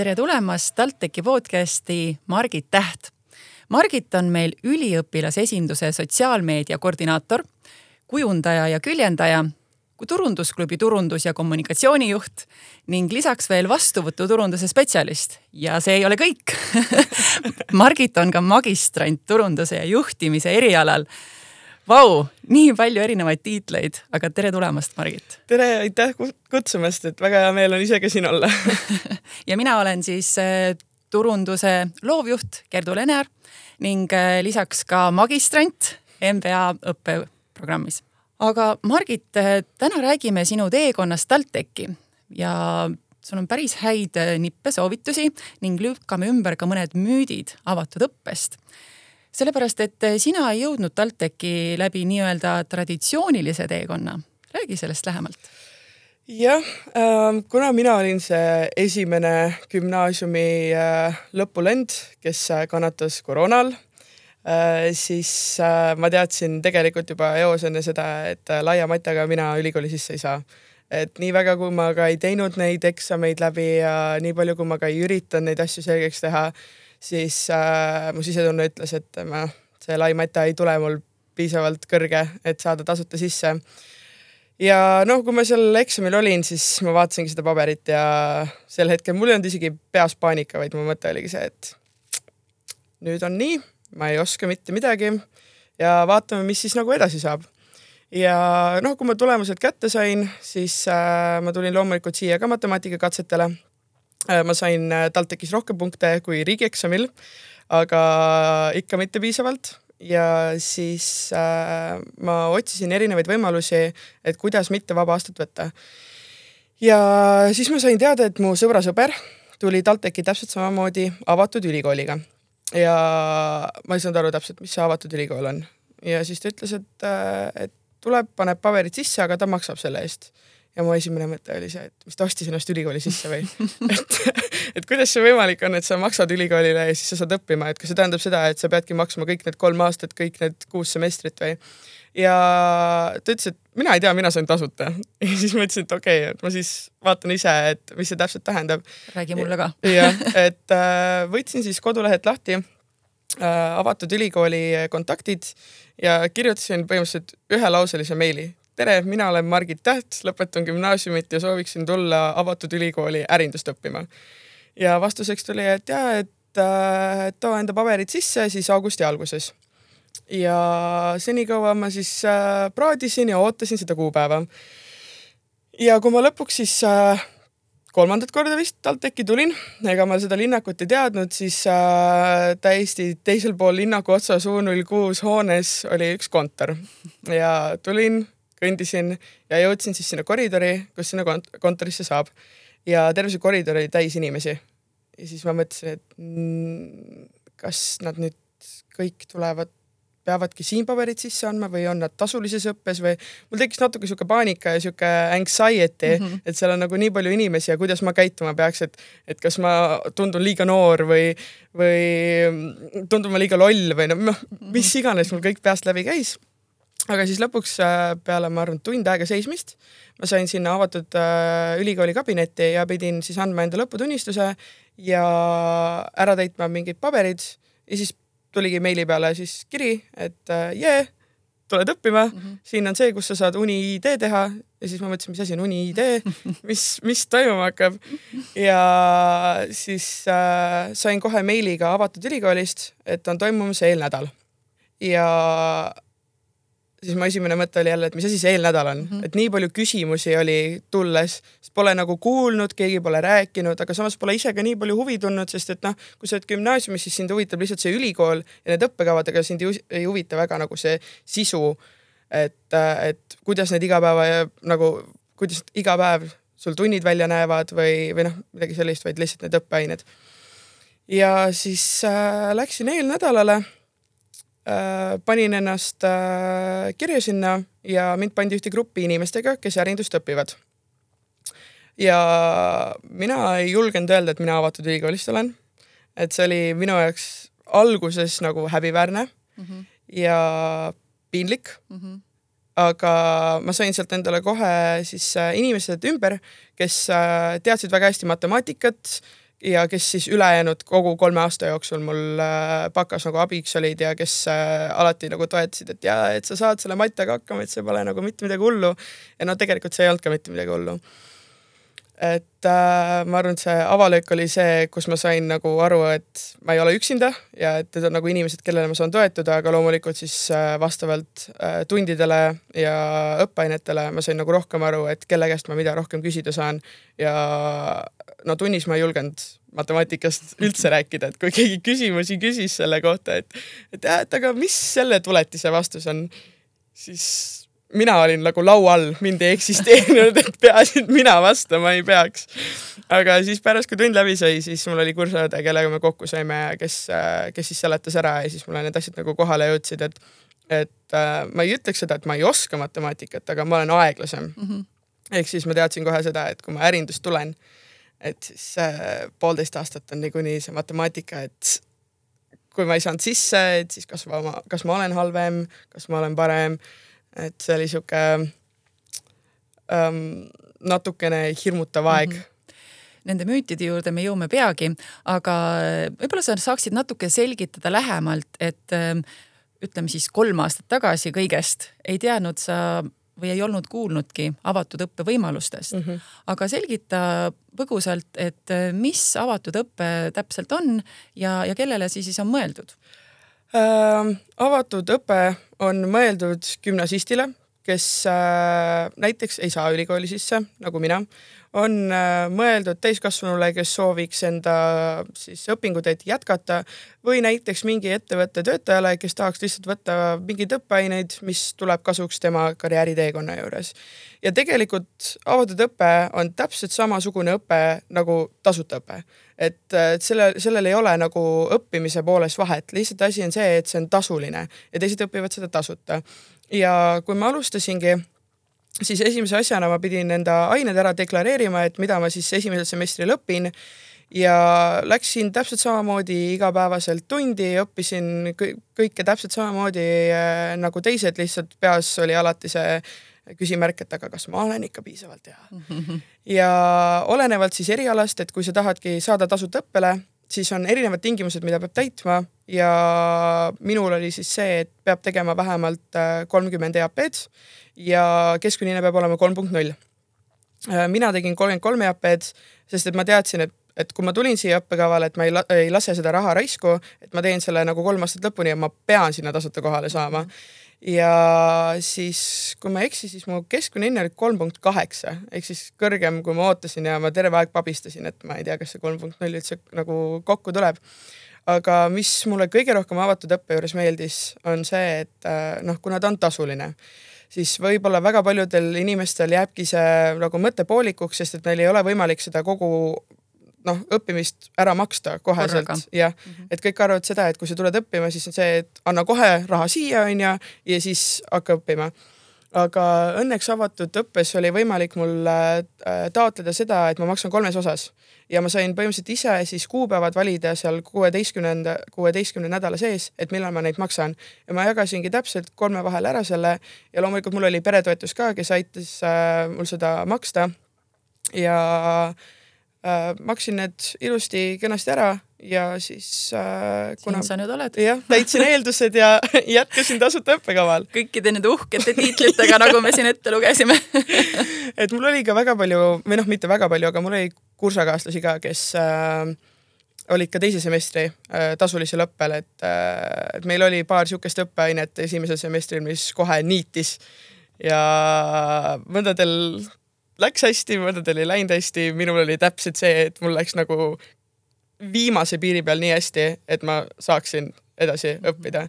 tere tulemast TalTechi podcasti Margit Täht. Margit on meil üliõpilasesinduse sotsiaalmeedia koordinaator, kujundaja ja küljendaja, turundusklubi turundus- ja kommunikatsioonijuht ning lisaks veel vastuvõtuturunduse spetsialist. ja see ei ole kõik Margit on ka magistrant turunduse ja juhtimise erialal Vau, nii palju erinevaid tiitleid, aga tere tulemast, Margit. tere, aitäh kutsumast, et väga hea meel on ise ka siin olla ja mina olen siis äh, turunduse loovjuht Gerdu Lenear ning äh, lisaks ka magistrant MBA õppeprogrammis. aga Margit, äh, täna räägime sinu teekonnast TalTechi ja sul on päris häid nippe, soovitusi ning lükkame ümber ka mõned müüdid avatud õppest sellepärast, et sina ei jõudnud TalTechi läbi nii-öelda traditsioonilise teekonna. räägi sellest lähemalt. jah, ähm, kuna mina olin see esimene gümnaasiumi äh, lõpulend, kes äh, kannatas koroonal, äh, siis ma teadsin tegelikult juba eos enne seda, et laia matjaga mina ülikooli sisse ei saa et nii väga, kui ma ka ei teinud neid eksameid läbi ja nii palju, kui ma ka ei üritanud neid asju selgeks teha, siis äh, mu sisetunne ütles, et ma, see laimata ei tule mul piisavalt kõrge, et saada tasuta sisse. ja noh, kui ma seal eksamil olin, siis ma vaatasingi seda paberit ja sel hetkel mul ei olnud isegi peas paanika, vaid mu mõte oligi see, et nüüd on nii, ma ei oska mitte midagi ja vaatame, mis siis nagu edasi saab ja noh, kui ma tulemused kätte sain, siis äh, ma tulin loomulikult siia ka matemaatikakatsetele ma sain äh, TalTechis rohkem punkte kui riigieksamil, aga ikka mitte piisavalt. Ja siis äh, ma otsisin erinevaid võimalusi, et kuidas mitte vaba aastat võtta. ja siis ma sain teada, et mu sõbra sõber tuli TalTechi täpselt samamoodi avatud ülikooliga. Ja ma ei saanud aru täpselt, mis see avatud ülikool on. Ja siis ta ütles, et, äh, et tuleb, paneb paberid sisse, aga ta maksab selle eest ja mu esimene mõte oli see, et mis ta ostis ennast ülikooli sisse või et, et kuidas see võimalik on, et sa maksad ülikoolile ja siis sa saad õppima, et kas see tähendab seda, et sa peadki maksma kõik need kolm aastat, kõik need kuus semestrit või? ja ta ütles, et mina ei tea, mina sain tasuta ja siis ma ütlesin, et okei okay,, et ma siis vaatan ise, et mis see täpselt tähendab. räägi mulle ka. jah, et äh, võtsin siis kodulehelt lahti äh, avatud ülikooli kontaktid ja kirjutasin põhimõtteliselt ühelauselise meili tere, mina olen Margit Täht, lõpetan gümnaasiumit ja sooviksin tulla avatud ülikooli ärindust õppima. ja vastuseks tuli, et ja, et äh, too enda paberid sisse siis augusti alguses. ja senikaua ma siis äh, praadisin ja ootasin seda kuupäeva. ja kui ma lõpuks siis äh, kolmandat korda vist TalTechi tulin, ega ma seda linnakut ei teadnud, siis äh, täiesti teisel pool linnaku otsas U null kuus hoones oli üks kontor ja tulin kõndisin ja jõudsin siis sinna koridori, kus sinna kont kontorisse saab. ja terve see koridor oli täis inimesi. ja siis ma mõtlesin, et mm, kas nad nüüd kõik tulevad, peavadki siin paberid sisse andma või on nad tasulises õppes või mul tekkis natuke sihuke paanika ja sihuke anxiety mm, -hmm. et seal on nagu nii palju inimesi ja kuidas ma käituma peaks, et, et kas ma tundun liiga noor või, või tundun ma liiga loll või noh, mis iganes mul kõik peast läbi käis aga siis lõpuks äh, peale, ma arvan, tund aega seismist ma sain sinna avatud äh, ülikooli kabinetti ja pidin siis andma enda lõputunnistuse ja ära täitma mingid paberid. Ja siis tuligi meili peale siis kiri, et äh, jee yeah,, tuled õppima. Mm, -hmm. siin on see, kus sa saad uni ID teha. Ja siis ma mõtlesin, mis asi on uni ID, mis, mis toimuma hakkab. ja siis äh, sain kohe meiliga avatud ülikoolist, et on toimumas eelnädal. Ja siis mu esimene mõte oli jälle, et mis asi see eelnädal on mm, -hmm. et nii palju küsimusi oli tulles, pole nagu kuulnud, keegi pole rääkinud, aga samas pole ise ka nii palju huvi tundnud, sest et noh, kui sa oled gümnaasiumis, siis sind huvitab lihtsalt see ülikool ja need õppekavad, aga sind ei huvita väga nagu see sisu. et, et kuidas need igapäeva nagu, kuidas iga päev sul tunnid välja näevad või, või noh, midagi sellist, vaid lihtsalt need õppeained. ja siis äh, läksin eelnädalale panin ennast äh, kirja sinna ja mind pandi ühte gruppi inimestega, kes ärindust õpivad. ja mina ei julgenud öelda, et mina avatud ülikoolist olen. et see oli minu jaoks alguses nagu häbiväärne mm -hmm. ja piinlik mm. -hmm aga ma sain sealt endale kohe siis äh, inimesed ümber, kes teadsid väga hästi matemaatikat, ja kes siis ülejäänud kogu kolme aasta jooksul mul äh, bakas nagu abiks olid ja kes äh, alati nagu toetasid, et jaa, et sa saad selle matjaga hakkama, et see pole nagu mitte midagi hullu. ja no tegelikult see ei olnud ka mitte midagi hullu et äh, ma arvan, et see avalöök oli see, kus ma sain nagu aru, et ma ei ole üksinda ja et need on nagu inimesed, kellele ma saan toetuda, aga loomulikult siis äh, vastavalt äh, tundidele ja õppeainetele ma sain nagu rohkem aru, et kelle käest ma mida rohkem küsida saan. ja no tunnis ma ei julgenud matemaatikast üldse rääkida, et kui keegi küsimusi küsis selle kohta, et, et, et aga mis selle tuletise vastus on, siis mina olin nagu laua all, mind ei eksisteerinud, et peaasi, et mina vastama ei peaks. aga siis pärast, kui tund läbi sai, siis mul oli kursaõde, kellega me kokku saime ja kes, kes siis seletas ära ja siis mulle need asjad nagu kohale jõudsid, et, et äh, ma ei ütleks seda, et ma ei oska matemaatikat, aga ma olen aeglasem mm. -hmm. ehk siis ma teadsin kohe seda, et kui ma ärindust tulen, et siis äh, poolteist aastat on niikuinii see matemaatika, et kui ma ei saanud sisse, et siis kas ma, kas ma olen halvem, kas ma olen parem et see oli sihuke ähm, natukene hirmutav aeg mm. -hmm nende müütide juurde me jõuame peagi, aga võib-olla sa saaksid natuke selgitada lähemalt, et ähm, ütleme siis kolm aastat tagasi kõigest ei teadnud sa või ei olnud kuulnudki avatud õppe võimalustest mm. -hmm. aga selgita põgusalt, et äh, mis avatud õpe täpselt on ja, ja kellele see siis on mõeldud äh,? avatud õpe on mõeldud gümnasistile, kes äh, näiteks ei saa ülikooli sisse, nagu mina, on äh, mõeldud täiskasvanule, kes sooviks enda siis õpinguteed jätkata või näiteks mingi ettevõtte töötajale, kes tahaks lihtsalt võtta mingeid õppeaineid, mis tuleb kasuks tema karjääriteekonna juures. ja tegelikult avatud õpe on täpselt samasugune õpe nagu tasuta õpe et, et selle, sellel ei ole nagu õppimise poolest vahet, lihtsalt asi on see, et see on tasuline ja teised õpivad seda tasuta. ja kui ma alustasingi, siis esimese asjana ma pidin enda ained ära deklareerima, et mida ma siis esimesel semestril õpin ja läksin täpselt samamoodi igapäevaselt tundi, õppisin kõike täpselt samamoodi äh, nagu teised, lihtsalt peas oli alati see küsimärk, et aga kas ma olen ikka piisavalt hea. ja olenevalt siis erialast, et kui sa tahadki saada tasuta õppele, siis on erinevad tingimused, mida peab täitma ja minul oli siis see, et peab tegema vähemalt äh, kolmkümmend EAP-d ja keskmine peab olema kolm punkt null. Äh, mina tegin kolmkümmend kolm EAP-d, sest et ma teadsin, et et kui ma tulin siia õppekavale, et ma ei, la ei lase seda raha raisku, et ma teen selle nagu kolm aastat lõpuni ja ma pean sinna tasuta kohale saama ja siis, kui ma ei eksi, siis mu keskmine hinne oli kolm punkt kaheksa ehk siis kõrgem, kui ma ootasin ja ma terve aeg pabistasin, et ma ei tea, kas see kolm punkt null üldse nagu kokku tuleb. Aga mis mulle kõige rohkem avatud õppe juures meeldis, on see, et äh, noh, kuna ta on tasuline, siis võib-olla väga paljudel inimestel jääbki see nagu mõte poolikuks, sest et neil ei ole võimalik seda kogu noh, õppimist ära maksta koheselt, jah -hmm., et kõik arvavad seda, et kui sa tuled õppima, siis on see, et anna kohe raha siia, onju, ja siis hakka õppima. Aga õnneks avatud õppes oli võimalik mul äh, taotleda seda, et ma maksan kolmes osas ja ma sain põhimõtteliselt ise siis kuupäevad valida seal kuueteistkümnenda, kuueteistkümne nädala sees, et millal ma neid maksan. ja ma jagasingi täpselt kolme vahel ära selle ja loomulikult mul oli peretoetus ka, kes aitas äh, mul seda maksta. ja äh, äh, maksin need ilusti-kenasti ära ja siis äh, kuna. siin sa nüüd oled. jah, täitsin eeldused ja jätkasin tasuta õppekaval. kõikide nende uhkete tiitlitega, nagu me siin ette lugesime et mul oli ka väga palju või noh, mitte väga palju, aga mul oli kursakaaslasi ka, kes äh, olid ka teise semestri äh, tasulisel õppel, et äh,, et meil oli paar sihukest õppeainet esimesel semestril, mis kohe niitis ja mõndadel läks hästi, mõndadel ei läinud hästi, minul oli täpselt see, et mul läks nagu viimase piiri peal nii hästi, et ma saaksin edasi õppida.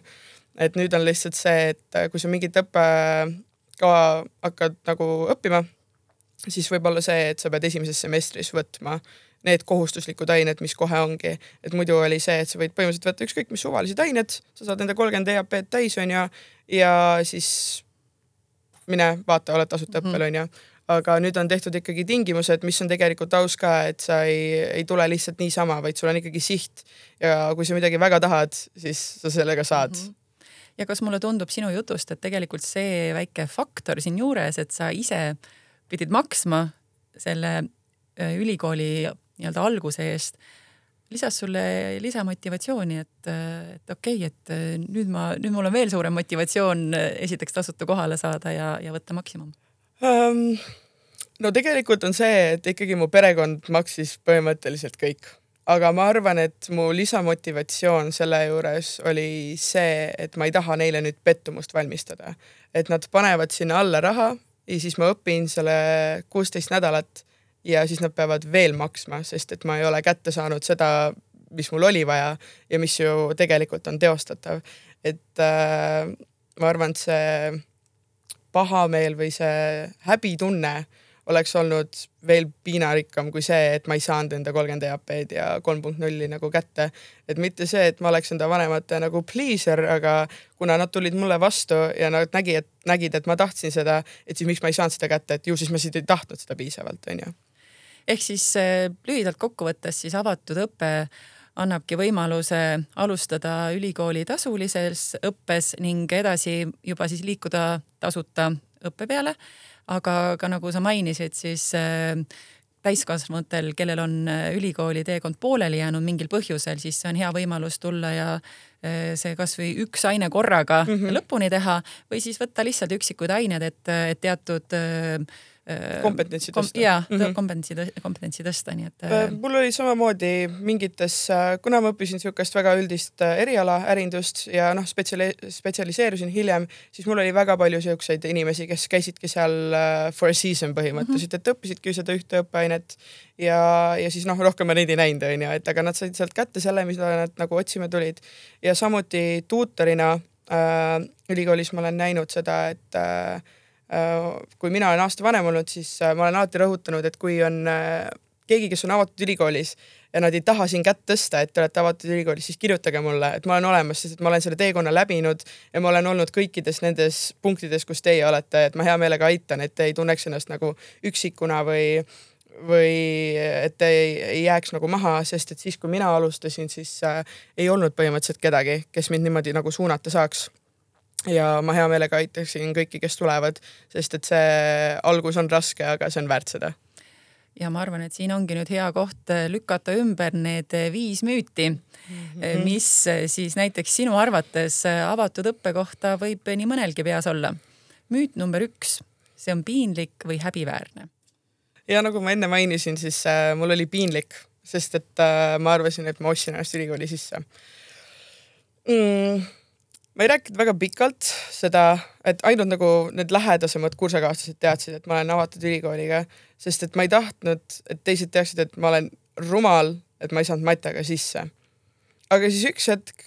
et nüüd on lihtsalt see, et kui sa mingit õppekava hakkad nagu õppima, siis võib olla see, et sa pead esimeses semestris võtma need kohustuslikud ained, mis kohe ongi, et muidu oli see, et sa võid põhimõtteliselt võtta ükskõik mis suvalised ained, sa saad enda kolmkümmend EAP-d täis onju ja siis mine vaata, oled tasuta õppel mhm. onju mm -hmm aga nüüd on tehtud ikkagi tingimused, mis on tegelikult aus ka, et sa ei, ei tule lihtsalt niisama, vaid sul on ikkagi siht. Ja kui sa midagi väga tahad, siis sa sellega saad. Mm. -hmm ja kas mulle tundub sinu jutust, et tegelikult see väike faktor siinjuures, et sa ise pidid maksma selle äh, ülikooli nii-öelda alguse eest, lisas sulle lisamotivatsiooni, et, et okei okay,, et nüüd ma, nüüd mul on veel suurem motivatsioon esiteks tasuta kohale saada ja, ja võtta maksimum um,? no tegelikult on see, et ikkagi mu perekond maksis põhimõtteliselt kõik, aga ma arvan, et mu lisamotivatsioon selle juures oli see, et ma ei taha neile nüüd pettumust valmistada, et nad panevad sinna alla raha ja siis ma õpin selle kuusteist nädalat ja siis nad peavad veel maksma, sest et ma ei ole kätte saanud seda, mis mul oli vaja ja mis ju tegelikult on teostatav. et äh, ma arvan, et see pahameel või see häbitunne oleks olnud veel piinarikkam kui see, et ma ei saanud enda kolmkümmend EAP-d ja kolm punkt nulli nagu kätte. et mitte see, et ma oleks enda vanemate nagu pleaser, aga kuna nad tulid mulle vastu ja nad nägi, et nägid, et ma tahtsin seda, et siis miks ma ei saanud seda kätte, et ju siis ma siis ei tahtnud seda piisavalt, onju. ehk siis eh, lühidalt kokkuvõttes siis avatud õpe annabki võimaluse alustada ülikooli tasulises õppes ning edasi juba siis liikuda tasuta õppe peale aga ka nagu sa mainisid, siis äh, täiskasvanutel, kellel on äh, ülikooli teekond pooleli jäänud mingil põhjusel, siis see on hea võimalus tulla ja äh, see kasvõi üks aine korraga mm -hmm. lõpuni teha või siis võtta lihtsalt üksikuid ained, et, et teatud Äh, kompetentsi tõsta kom. jaa mm -hmm., kompetentsi, kompetentsi tõsta, nii et. Äh, mul oli samamoodi mingites, äh, kuna ma õppisin niisugust väga üldist eriala, ärindust ja noh, spetsiali-, spetsialiseerusin hiljem, siis mul oli väga palju siukseid inimesi, kes käisidki seal for a season põhimõtteliselt mm, -hmm. et õppisidki seda ühte õppeainet ja, ja siis noh, rohkem ma neid ei näinud, onju, et aga nad said sealt kätte selle, mida nad nagu otsima tulid. ja samuti tuutorina äh, ülikoolis ma olen näinud seda, et äh, Äh, kui mina olen aasta vanem olnud, siis äh, ma olen alati rõhutanud, et kui on äh, keegi, kes on avatud ülikoolis ja nad ei taha siin kätt tõsta, et te olete avatud ülikoolis, siis kirjutage mulle, et ma olen olemas, sest et ma olen selle teekonna läbinud ja ma olen olnud kõikides nendes punktides, kus teie olete, et ma hea meelega aitan, et te ei tunneks ennast nagu üksikuna või või et ei, ei jääks nagu maha, sest et siis, kui mina alustasin, siis äh, ei olnud põhimõtteliselt kedagi, kes mind niimoodi nagu suunata saaks ja ma hea meelega aitaksin kõiki, kes tulevad, sest et see algus on raske, aga see on väärt seda. ja ma arvan, et siin ongi nüüd hea koht äh, lükata ümber need äh, viis müüti mm, -hmm. mis siis näiteks sinu arvates avatud õppe kohta võib nii mõnelgi peas olla. müüt number üks, see on piinlik või häbiväärne. ja nagu ma enne mainisin, siis äh, mul oli piinlik, sest et äh, ma arvasin, et ma ostsin ennast ülikooli sisse mm ma ei rääkinud väga pikalt seda, et ainult nagu need lähedasemad kursakaaslased teadsid, et ma olen avatud ülikooliga, sest et ma ei tahtnud, et teised teaksid, et ma olen rumal, et ma ei saanud matjaga sisse. aga siis üks hetk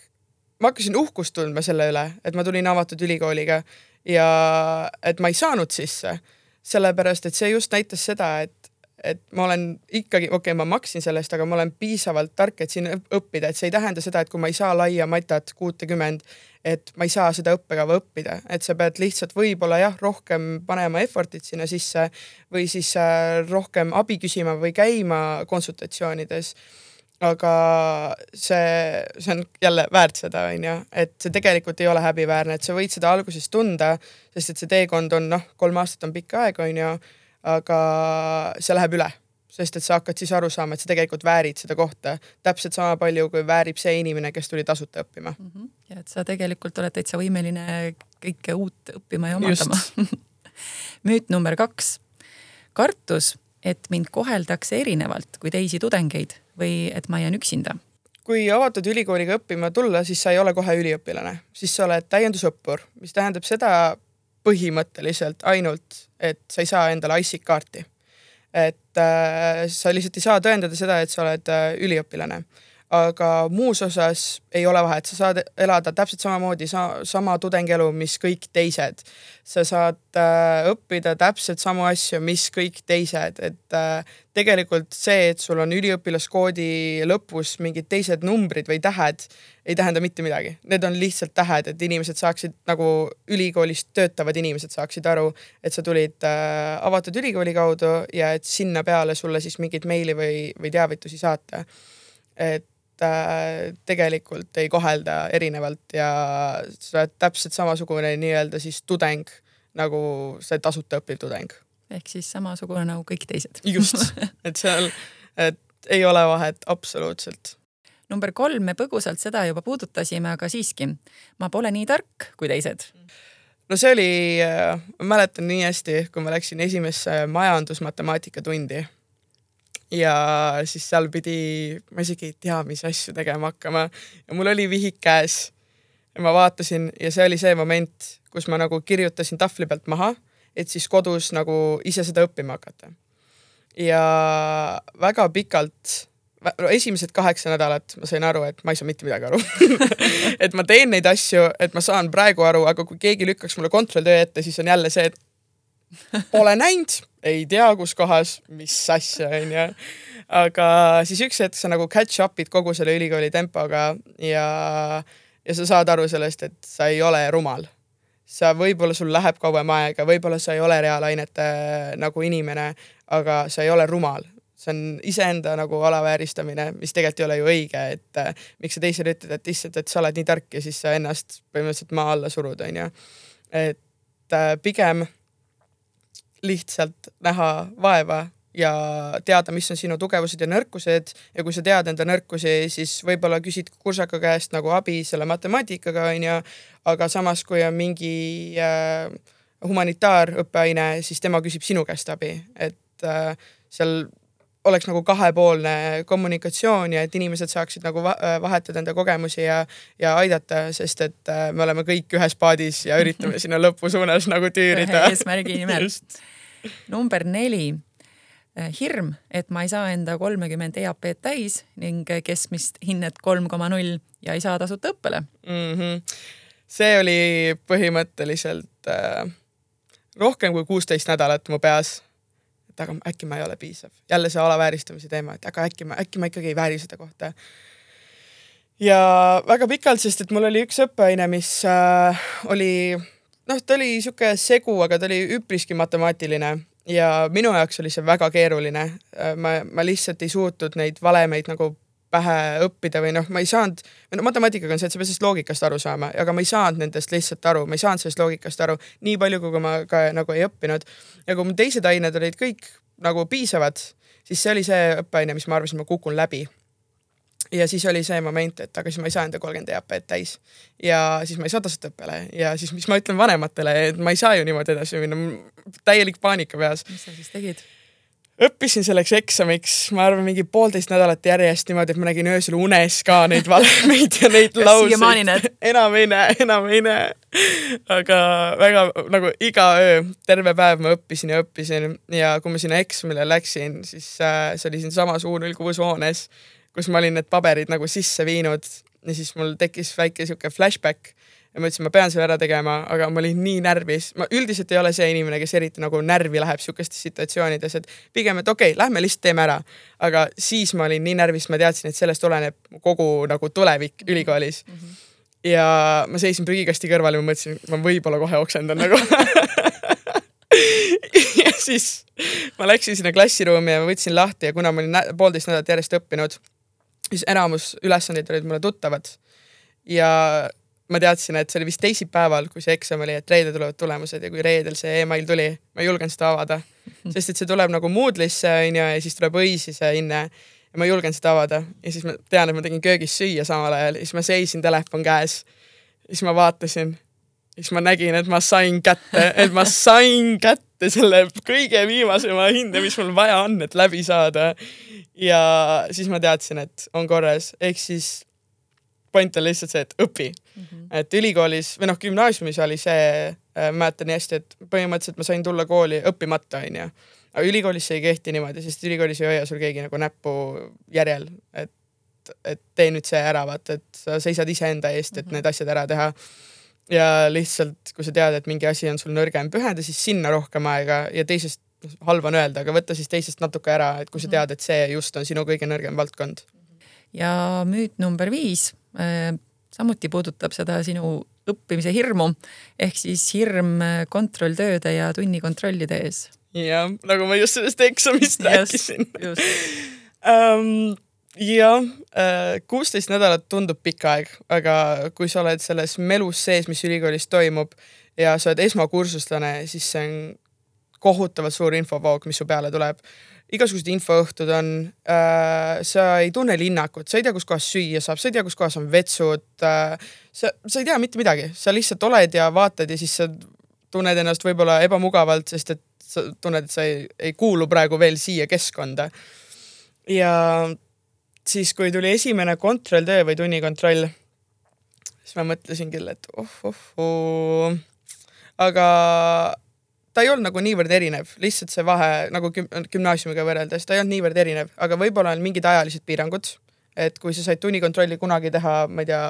ma hakkasin uhkust tundma selle üle, et ma tulin avatud ülikooliga ja et ma ei saanud sisse, sellepärast et see just näitas seda, et et ma olen ikkagi, okei okay,, ma maksin selle eest, aga ma olen piisavalt tark, et siin õppida, et see ei tähenda seda, et kui ma ei saa laia matat kuutekümmend, et ma ei saa seda õppekava õppida, et sa pead lihtsalt võib-olla jah, rohkem panema effort'it sinna sisse või siis äh, rohkem abi küsima või käima konsultatsioonides. Aga see, see on jälle väärt seda, onju, et see tegelikult ei ole häbiväärne, et sa võid seda alguses tunda, sest et see teekond on noh, kolm aastat on pikk aeg, onju aga see läheb üle, sest et sa hakkad siis aru saama, et sa tegelikult väärid seda kohta täpselt sama palju, kui väärib see inimene, kes tuli tasuta õppima mm. -hmm. ja et sa tegelikult oled täitsa võimeline kõike uut õppima ja omandama müüt number kaks. kartus, et mind koheldakse erinevalt kui teisi tudengeid või et ma jään üksinda kui avatud ülikooliga õppima tulla, siis sa ei ole kohe üliõpilane, siis sa oled täiendusõppur, mis tähendab seda põhimõtteliselt ainult, et sa ei saa endale ISIC kaarti. et äh, sa lihtsalt ei saa tõendada seda, et sa oled äh, üliõpilane aga muus osas ei ole vahet, sa saad elada täpselt samamoodi sa, sama tudengielu, mis kõik teised. sa saad äh, õppida täpselt samu asju, mis kõik teised, et äh, tegelikult see, et sul on üliõpilaskoodi lõpus mingid teised numbrid või tähed, ei tähenda mitte midagi. Need on lihtsalt tähed, et inimesed saaksid nagu ülikoolis töötavad inimesed saaksid aru, et sa tulid äh, avatud ülikooli kaudu ja et sinna peale sulle siis mingit meili või, või teavitusi saata. et tegelikult ei kohelda erinevalt ja sa oled täpselt samasugune nii-öelda siis tudeng nagu see tasuta õppiv tudeng. ehk siis samasugune nagu kõik teised. just, et seal, et ei ole vahet absoluutselt number kolm, me põgusalt seda juba puudutasime, aga siiski, ma pole nii tark kui teised. no see oli, ma mäletan nii hästi, kui ma läksin esimesse majandusmatemaatika tundi ja siis seal pidi, ma isegi ei tea, mis asju tegema hakkama ja mul oli vihik käes. ja ma vaatasin ja see oli see moment, kus ma nagu kirjutasin tahvli pealt maha, et siis kodus nagu ise seda õppima hakata. ja väga pikalt esimesed kaheksa nädalat ma sain aru, et ma ei saa mitte midagi aru et ma teen neid asju, et ma saan praegu aru, aga kui keegi lükkaks mulle kontrolltöö ette, siis on jälle see, et Pole näinud, ei tea, kus kohas, mis asja, onju. aga siis üks hetk sa nagu catch up'id kogu selle ülikooli tempoga ja, ja sa saad aru sellest, et sa ei ole rumal. sa, võib-olla sul läheb kauem aega, võib-olla sa ei ole reaalainete nagu inimene, aga sa ei ole rumal see on iseenda nagu alavääristamine, mis tegelikult ei ole ju õige, et äh, miks sa teisele ütled, et issand, et sa oled nii tark ja siis sa ennast põhimõtteliselt maa alla surud, onju. et äh, pigem lihtsalt näha vaeva ja teada, mis on sinu tugevused ja nõrkused. Ja kui sa tead enda nõrkusi, siis võib-olla küsid kursaka käest nagu abi selle matemaatikaga onju, aga samas, kui on mingi äh, humanitaarõppeaine, siis tema küsib sinu käest abi, et äh, seal oleks nagu kahepoolne kommunikatsioon ja et inimesed saaksid nagu vahetada enda kogemusi ja, ja aidata, sest et äh, me oleme kõik ühes paadis ja üritame sinna lõpu suunas nagu tüürida. eesmärgi nimel. number neli äh, hirm, et ma ei saa enda kolmekümmend EAP-d täis ning keskmist hinnet kolm koma null ja ei saa tasuta õppele mm. -hmm. see oli põhimõtteliselt äh, rohkem kui kuusteist nädalat mu peas et aga äkki ma ei ole piisav. jälle see alavääristamise teema, et aga äkki ma, äkki ma ikkagi ei vääri seda kohta. ja väga pikalt, sest et mul oli üks õppeaine, mis äh, oli noh, ta oli sihuke segu, aga ta oli üpriski matemaatiline ja minu jaoks oli see väga keeruline. Äh, ma, ma lihtsalt ei suutnud neid valemeid nagu pähe õppida või noh, ma ei saanud, no matemaatikaga on see, et sa pead sellest loogikast aru saama, aga ma ei saanud nendest lihtsalt aru, ma ei saanud sellest loogikast aru nii palju, kui ma ka nagu ei õppinud. ja kui mu teised ained olid kõik nagu piisavad, siis see oli see õppeaine, mis ma arvasin, ma kukun läbi ja siis oli see moment, et aga siis ma ei saa enda kolmkümmend EAP-d täis ja siis ma ei saa tasuta õppele ja siis, mis ma ütlen vanematele, et ma ei saa ju niimoodi edasi minna, täielik paanika peas. mis sa siis tegid? Õppisin selleks eksamiks, ma arvan, mingi poolteist nädalat järjest niimoodi, et ma nägin öösel unes ka neid valemeid ja neid lauseid. enam ei näe, enam ei näe. aga väga nagu iga öö, terve päev ma õppisin ja õppisin ja kui ma sinna eksamile läksin, siis äh, see oli siinsamas U06 hoones, kus ma olin need paberid nagu sisse viinud ja siis mul tekkis väike sihuke flashback ja ma ütlesin, ma pean selle ära tegema, aga ma olin nii närvis, ma üldiselt ei ole see inimene, kes eriti nagu närvi läheb sihukestes situatsioonides, et pigem, et okei okay,, lähme lihtsalt teeme ära. aga siis ma olin nii närvis, ma teadsin, et sellest oleneb kogu nagu tulevik ülikoolis mm. -hmm. ja ma seisin prügikasti kõrval ja ma mõtlesin, ma võib-olla kohe oksendan nagu ja siis ma läksin sinna klassiruumi ja ma võtsin lahti ja kuna ma olin poolteist nädalat järjest õppinud, siis enamus ülesandeid olid mulle tuttavad ja ma teadsin, et see oli vist teisipäeval, kui see eksam oli, et reedel tulevad tulemused ja kui reedel see email tuli, ma ei julgenud seda avada. sest et see tuleb nagu Moodle'isse onju ja siis tuleb õisi see hinne. Ja ma ei julgenud seda avada. Ja siis ma tean, et ma tegin köögis süüa samal ajal. Ja siis ma seisin telefon käes. siis ma vaatasin, siis ma nägin, et ma sain kätte, et ma sain kätte selle kõige viimasema hinde, mis mul vaja on, et läbi saada. ja siis ma teadsin, et on korras, ehk siis point on lihtsalt see, et õpi mm. -hmm. et ülikoolis või noh, gümnaasiumis oli see äh,, mäletan nii hästi, et põhimõtteliselt ma sain tulla kooli õppimata, onju. aga ülikoolis see ei kehti niimoodi, sest ülikoolis ei hoia sul keegi nagu näppu järjel, et, et tee nüüd see ära, vaata, et sa seisad iseenda eest, et mm -hmm. need asjad ära teha ja lihtsalt, kui sa tead, et mingi asi on sul nõrgem, pühenda siis sinna rohkem aega ja teisest, halb on öelda, aga võta siis teisest natuke ära, et kui sa mhm. tead, et see just on sinu kõige nõrgem valdkond. ja müüt number viis Äh, samuti puudutab seda sinu õppimise hirmu ehk siis hirm kontrolltööde ja tunnikontrollide ees. jah, nagu ma just sellest eksamist rääkisin. um, jah, äh, kuusteist nädalat tundub pikk aeg, aga kui sa oled selles melus sees, mis ülikoolis toimub ja sa oled esmakursuslane, siis see on kohutavalt suur infovoog, mis su peale tuleb igasugused infoõhtud on äh,, sa ei tunne linnakut, sa ei tea, kus kohas süüa saab, sa ei tea, kus kohas on vetsud äh,. sa, sa ei tea mitte midagi, sa lihtsalt oled ja vaatad ja siis sa tunned ennast võib-olla ebamugavalt, sest et sa tunned, et sa ei, ei kuulu praegu veel siia keskkonda. ja siis, kui tuli esimene kontrolltöö või tunnikontroll, siis ma mõtlesin küll, et oh-oh-oo. aga ta ei olnud nagu niivõrd erinev, lihtsalt see vahe nagu güm gümnaasiumiga võrreldes, ta ei olnud niivõrd erinev, aga võib-olla on mingid ajalised piirangud. et kui sa said tunnikontrolli kunagi teha, ma ei tea,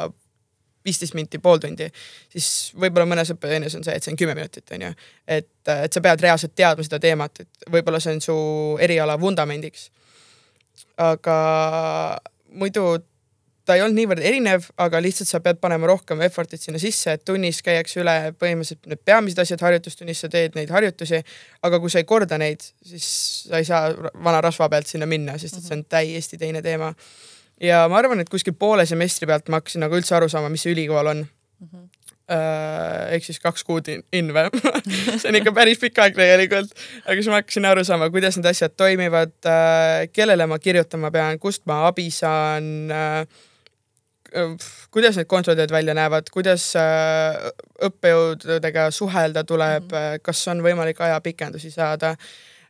viisteist minti, pool tundi, siis võib-olla mõnes õppeaines on see, et see on kümme minutit, onju. et, et sa pead reaalselt teadma seda teemat, et võib-olla see on su eriala vundamendiks. aga muidu ta ei olnud niivõrd erinev, aga lihtsalt sa pead panema rohkem effort'it sinna sisse, et tunnis käiakse üle põhimõtteliselt need peamised asjad, harjutustunnis sa teed neid harjutusi, aga kui sa ei korda neid, siis sa ei saa vana rasva pealt sinna minna, sest et see on täiesti teine teema. ja ma arvan, et kuskil poole semestri pealt ma hakkasin nagu üldse aru saama, mis see ülikool on mm. -hmm ehk siis kaks kuud in, in või see on ikka päris pikk aeg tegelikult, aga siis ma hakkasin aru saama, kuidas need asjad toimivad, äh, kellele ma kirjutama pean, kust ma abi saan äh, kuidas need kontrolltööd välja näevad, kuidas äh, õppejõududega suhelda tuleb mm, -hmm. kas on võimalik ajapikendusi saada.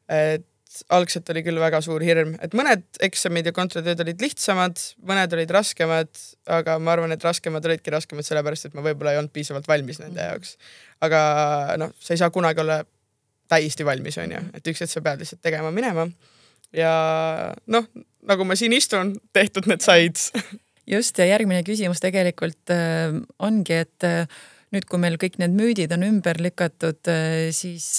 et algselt oli küll väga suur hirm, et mõned eksamid ja kontrolltööd olid lihtsamad, mõned olid raskemad, aga ma arvan, et raskemad olidki raskemad sellepärast, et ma võib-olla ei olnud piisavalt valmis nende mhm. jaoks. aga noh, sa ei saa kunagi olla täiesti valmis, onju, mhm. et üks hetk sa pead lihtsalt tegema minema. ja noh, nagu ma siin istun, tehtud need said just ja järgmine küsimus tegelikult äh, ongi, et äh, nüüd, kui meil kõik need müüdid on ümber lükatud, äh, siis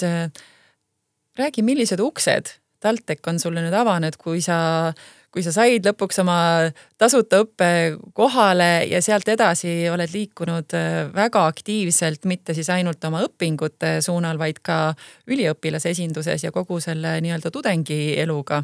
räägi, millised uksed TalTech on sulle nüüd avanud, kui sa, kui sa said lõpuks oma tasuta õppe kohale ja sealt edasi oled liikunud väga aktiivselt, mitte siis ainult oma õpingute suunal, vaid ka üliõpilase esinduses ja kogu selle nii-öelda tudengieluga.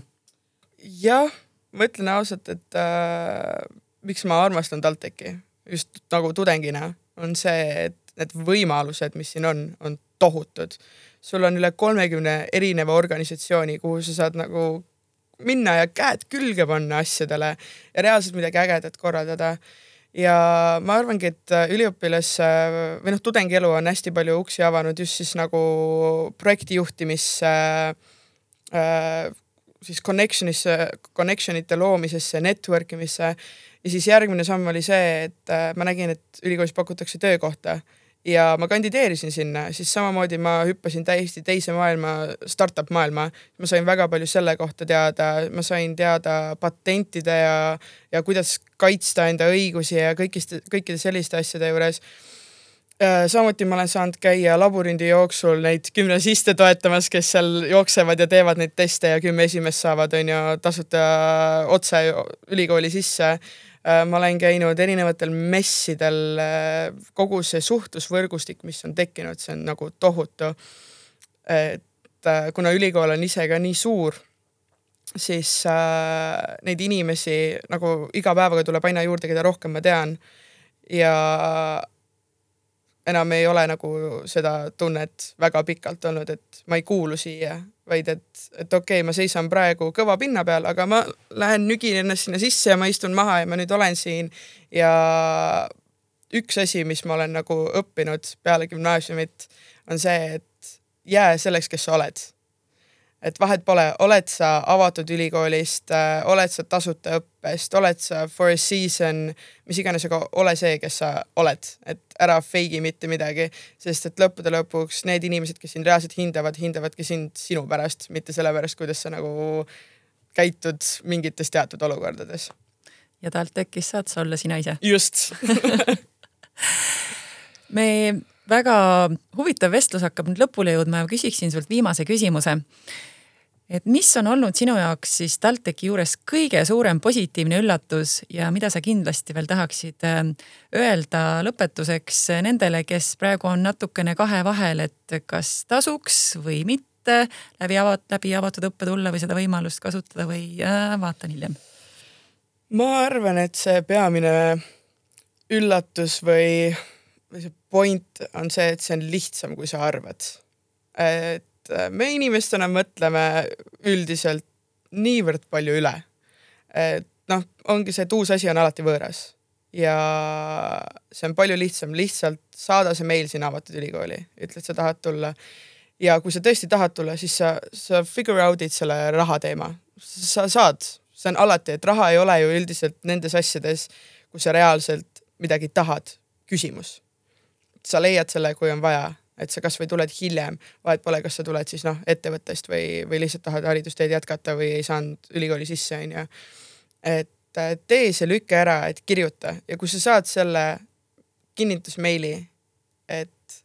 jah, ma ütlen ausalt, et äh, miks ma armastan TalTechi just nagu tudengina, on see, et need võimalused, mis siin on, on tohutud. sul on üle kolmekümne erineva organisatsiooni, kuhu sa saad nagu minna ja käed külge panna asjadele ja reaalselt midagi ägedat korraldada. ja ma arvangi, et üliõpilas või noh, tudengielu on hästi palju uksi avanud just siis nagu projektijuhtimisse äh,, siis connection'isse, connection ite loomisesse, network imisse ja siis järgmine samm oli see, et äh, ma nägin, et ülikoolis pakutakse töökohta ja ma kandideerisin sinna, siis samamoodi ma hüppasin täiesti teise maailma, startup maailma. ma sain väga palju selle kohta teada, ma sain teada patentide ja, ja kuidas kaitsta enda õigusi ja kõigist, kõikide selliste asjade juures samuti ma olen saanud käia labürindi jooksul neid gümnasiste toetamas, kes seal jooksevad ja teevad neid teste ja kümme esimest saavad, on ju, tasuta otse ülikooli sisse Äh, ma olen käinud erinevatel messidel, äh, kogu see suhtlusvõrgustik, mis on tekkinud, see on nagu tohutu. et äh, kuna ülikool on ise ka nii suur, siis äh, neid inimesi nagu iga päevaga tuleb aina juurde, keda rohkem ma tean. ja enam ei ole nagu seda tunnet väga pikalt olnud, et ma ei kuulu siia, vaid et, et okei okay,, ma seisan praegu kõva pinna peal, aga ma lähen nügin ennast sinna sisse ja ma istun maha ja ma nüüd olen siin. ja üks asi, mis ma olen nagu õppinud peale gümnaasiumit, on see, et jää selleks, kes sa oled et vahet pole, oled sa avatud ülikoolist, äh, oled sa tasuta õppest, oled sa for a season, mis iganes, aga ole see, kes sa oled, et ära fake'i mitte midagi, sest et lõppude lõpuks need inimesed, kes sind reaalselt hindavad, hindavadki sind sinu pärast, mitte sellepärast, kuidas sa nagu käitud mingites teatud olukordades. ja TalTechis saad sa olla sina ise. just me väga huvitav vestlus hakkab nüüd lõpule jõudma ja küsiksin sult viimase küsimuse et mis on olnud sinu jaoks siis TalTechi juures kõige suurem positiivne üllatus ja mida sa kindlasti veel tahaksid äh, öelda lõpetuseks nendele, kes praegu on natukene kahe vahel, et kas tasuks või mitte läbi avat-, läbi avatud õppe tulla või seda võimalust kasutada või äh, vaatan hiljem? ma arvan, et see peamine üllatus või, või see point on see, et see on lihtsam, kui sa arvad. et et äh, me inimestena mõtleme üldiselt niivõrd palju üle. et noh, ongi see, et uus asi on alati võõras ja see on palju lihtsam, lihtsalt saada see meil sinna avatud ülikooli, ütle, et sa tahad tulla. ja kui sa tõesti tahad tulla, siis sa, sa figure out'id selle raha teema, sa saad, see on alati, et raha ei ole ju üldiselt nendes asjades, kus sa reaalselt midagi tahad, küsimus. sa leiad selle, kui on vaja, et sa kasvõi tuled hiljem, vahet pole, kas sa tuled siis noh, ettevõttest või, või lihtsalt tahad haridusteed jätkata või ei saanud ülikooli sisse, onju. et et tee see lüke ära, et kirjuta ja kui sa saad selle kinnitusmeili, et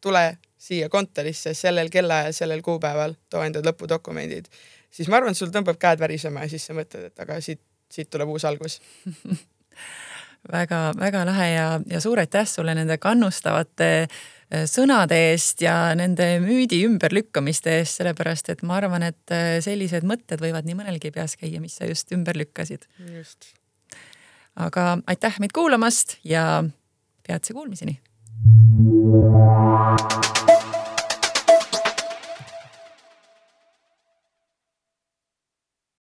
tule siia kontorisse sellel kellaajal, sellel kuupäeval, too enda lõpudokumendid, siis ma arvan, sul tõmbab käed värisema ja siis sa mõtled, et aga siit, siit tuleb uus algus väga-väga lahe ja, ja suur aitäh sulle nende kannustavate Äh, sõnade eest ja nende müüdi ümberlükkamiste eest, sellepärast et ma arvan, et äh, sellised mõtted võivad nii mõnelgi peas käia, mis sa just ümber lükkasid. just. aga aitäh meid kuulamast ja peatse kuulmiseni.